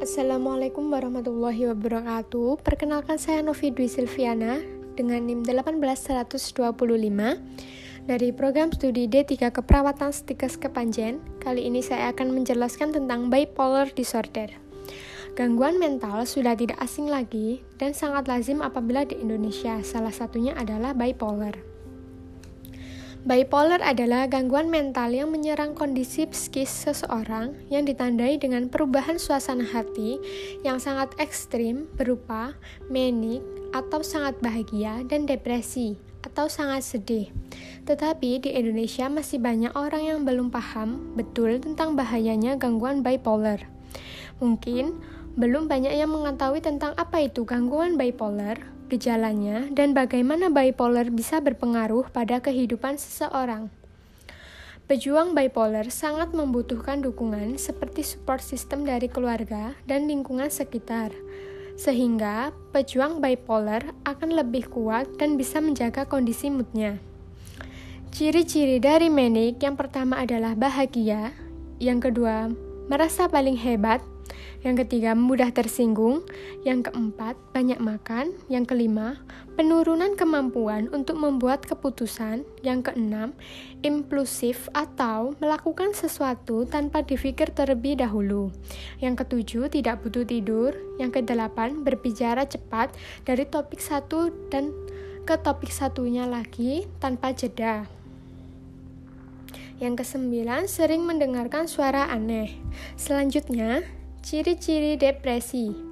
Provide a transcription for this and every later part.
Assalamualaikum warahmatullahi wabarakatuh. Perkenalkan saya Novi Dwi Silviana dengan NIM 18125 dari program studi D3 Keperawatan Stikes Kepanjen. Kali ini saya akan menjelaskan tentang bipolar disorder. Gangguan mental sudah tidak asing lagi dan sangat lazim apabila di Indonesia. Salah satunya adalah bipolar. Bipolar adalah gangguan mental yang menyerang kondisi psikis seseorang yang ditandai dengan perubahan suasana hati yang sangat ekstrim berupa menik atau sangat bahagia dan depresi atau sangat sedih. Tetapi di Indonesia masih banyak orang yang belum paham betul tentang bahayanya gangguan bipolar. Mungkin belum banyak yang mengetahui tentang apa itu gangguan bipolar, gejalanya, dan bagaimana bipolar bisa berpengaruh pada kehidupan seseorang. Pejuang bipolar sangat membutuhkan dukungan seperti support system dari keluarga dan lingkungan sekitar, sehingga pejuang bipolar akan lebih kuat dan bisa menjaga kondisi moodnya. Ciri-ciri dari manic yang pertama adalah bahagia, yang kedua merasa paling hebat, yang ketiga, mudah tersinggung. Yang keempat, banyak makan. Yang kelima, penurunan kemampuan untuk membuat keputusan. Yang keenam, impulsif atau melakukan sesuatu tanpa dipikir terlebih dahulu. Yang ketujuh, tidak butuh tidur. Yang kedelapan, berbicara cepat dari topik satu dan ke topik satunya lagi tanpa jeda. Yang kesembilan, sering mendengarkan suara aneh. Selanjutnya, Ciri-ciri depresi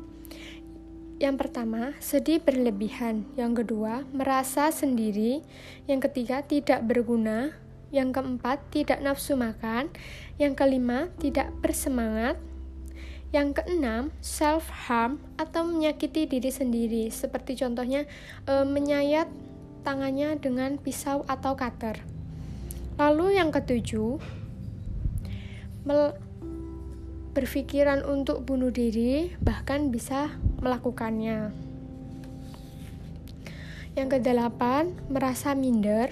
yang pertama, sedih berlebihan. Yang kedua, merasa sendiri. Yang ketiga, tidak berguna. Yang keempat, tidak nafsu makan. Yang kelima, tidak bersemangat. Yang keenam, self-harm atau menyakiti diri sendiri. Seperti contohnya, e, menyayat tangannya dengan pisau atau cutter. Lalu yang ketujuh, berpikiran untuk bunuh diri, bahkan bisa melakukannya. Yang kedelapan, merasa minder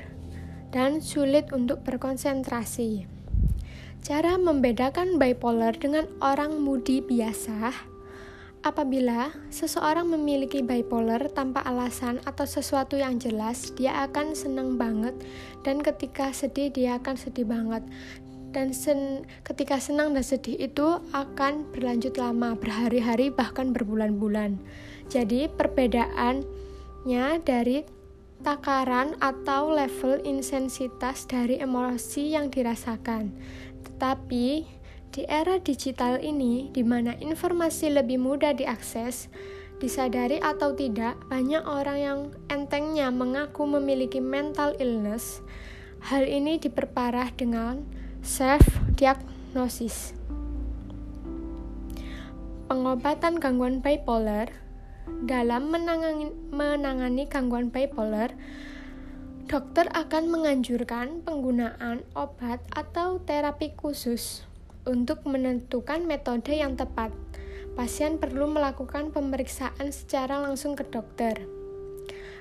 dan sulit untuk berkonsentrasi. Cara membedakan bipolar dengan orang moody biasa Apabila seseorang memiliki bipolar tanpa alasan atau sesuatu yang jelas, dia akan senang banget, dan ketika sedih, dia akan sedih banget dan sen ketika senang dan sedih itu akan berlanjut lama, berhari-hari bahkan berbulan-bulan. Jadi perbedaannya dari takaran atau level intensitas dari emosi yang dirasakan. Tetapi di era digital ini di mana informasi lebih mudah diakses, disadari atau tidak, banyak orang yang entengnya mengaku memiliki mental illness. Hal ini diperparah dengan self-diagnosis. Pengobatan gangguan bipolar dalam menangani, menangani gangguan bipolar, dokter akan menganjurkan penggunaan obat atau terapi khusus untuk menentukan metode yang tepat. Pasien perlu melakukan pemeriksaan secara langsung ke dokter.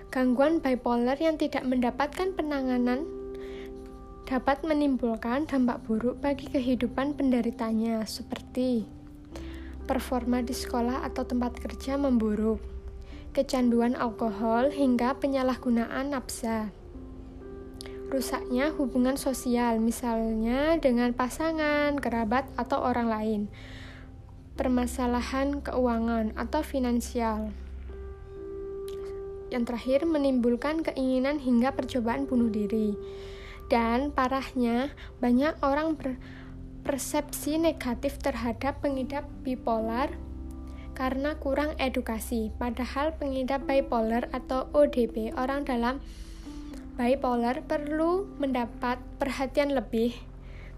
Gangguan bipolar yang tidak mendapatkan penanganan dapat menimbulkan dampak buruk bagi kehidupan penderitanya, seperti performa di sekolah atau tempat kerja memburuk, kecanduan alkohol, hingga penyalahgunaan nafsa. Rusaknya hubungan sosial, misalnya dengan pasangan, kerabat, atau orang lain. Permasalahan keuangan atau finansial. Yang terakhir, menimbulkan keinginan hingga percobaan bunuh diri dan parahnya, banyak orang berpersepsi negatif terhadap pengidap bipolar karena kurang edukasi. Padahal pengidap bipolar atau ODP, orang dalam bipolar perlu mendapat perhatian lebih,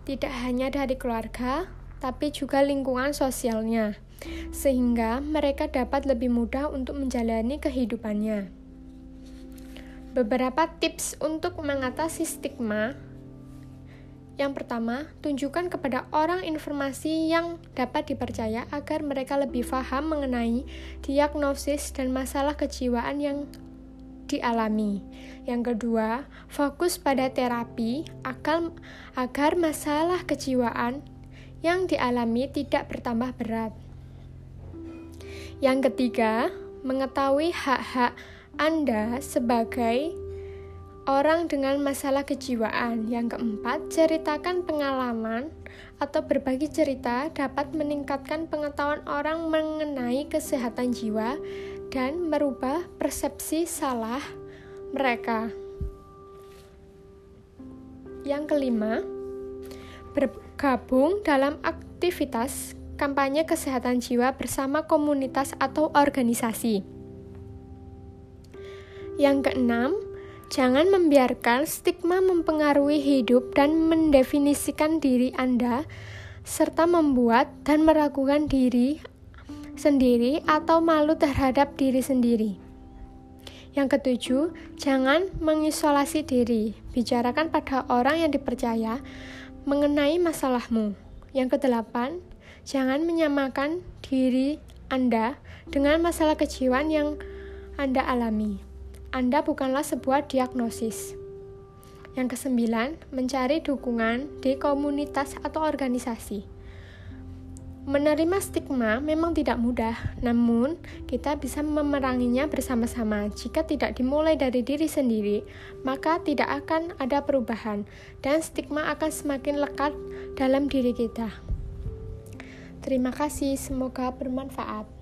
tidak hanya dari keluarga, tapi juga lingkungan sosialnya, sehingga mereka dapat lebih mudah untuk menjalani kehidupannya. Beberapa tips untuk mengatasi stigma. Yang pertama, tunjukkan kepada orang informasi yang dapat dipercaya agar mereka lebih paham mengenai diagnosis dan masalah kejiwaan yang dialami. Yang kedua, fokus pada terapi agar, agar masalah kejiwaan yang dialami tidak bertambah berat. Yang ketiga, mengetahui hak-hak Anda sebagai orang dengan masalah kejiwaan. Yang keempat, ceritakan pengalaman atau berbagi cerita dapat meningkatkan pengetahuan orang mengenai kesehatan jiwa dan merubah persepsi salah mereka. Yang kelima, bergabung dalam aktivitas kampanye kesehatan jiwa bersama komunitas atau organisasi. Yang keenam, jangan membiarkan stigma mempengaruhi hidup dan mendefinisikan diri Anda, serta membuat dan meragukan diri sendiri atau malu terhadap diri sendiri. Yang ketujuh, jangan mengisolasi diri. Bicarakan pada orang yang dipercaya mengenai masalahmu. Yang kedelapan, jangan menyamakan diri Anda dengan masalah kejiwaan yang Anda alami. Anda bukanlah sebuah diagnosis. Yang kesembilan, mencari dukungan di komunitas atau organisasi. Menerima stigma memang tidak mudah, namun kita bisa memeranginya bersama-sama. Jika tidak dimulai dari diri sendiri, maka tidak akan ada perubahan, dan stigma akan semakin lekat dalam diri kita. Terima kasih, semoga bermanfaat.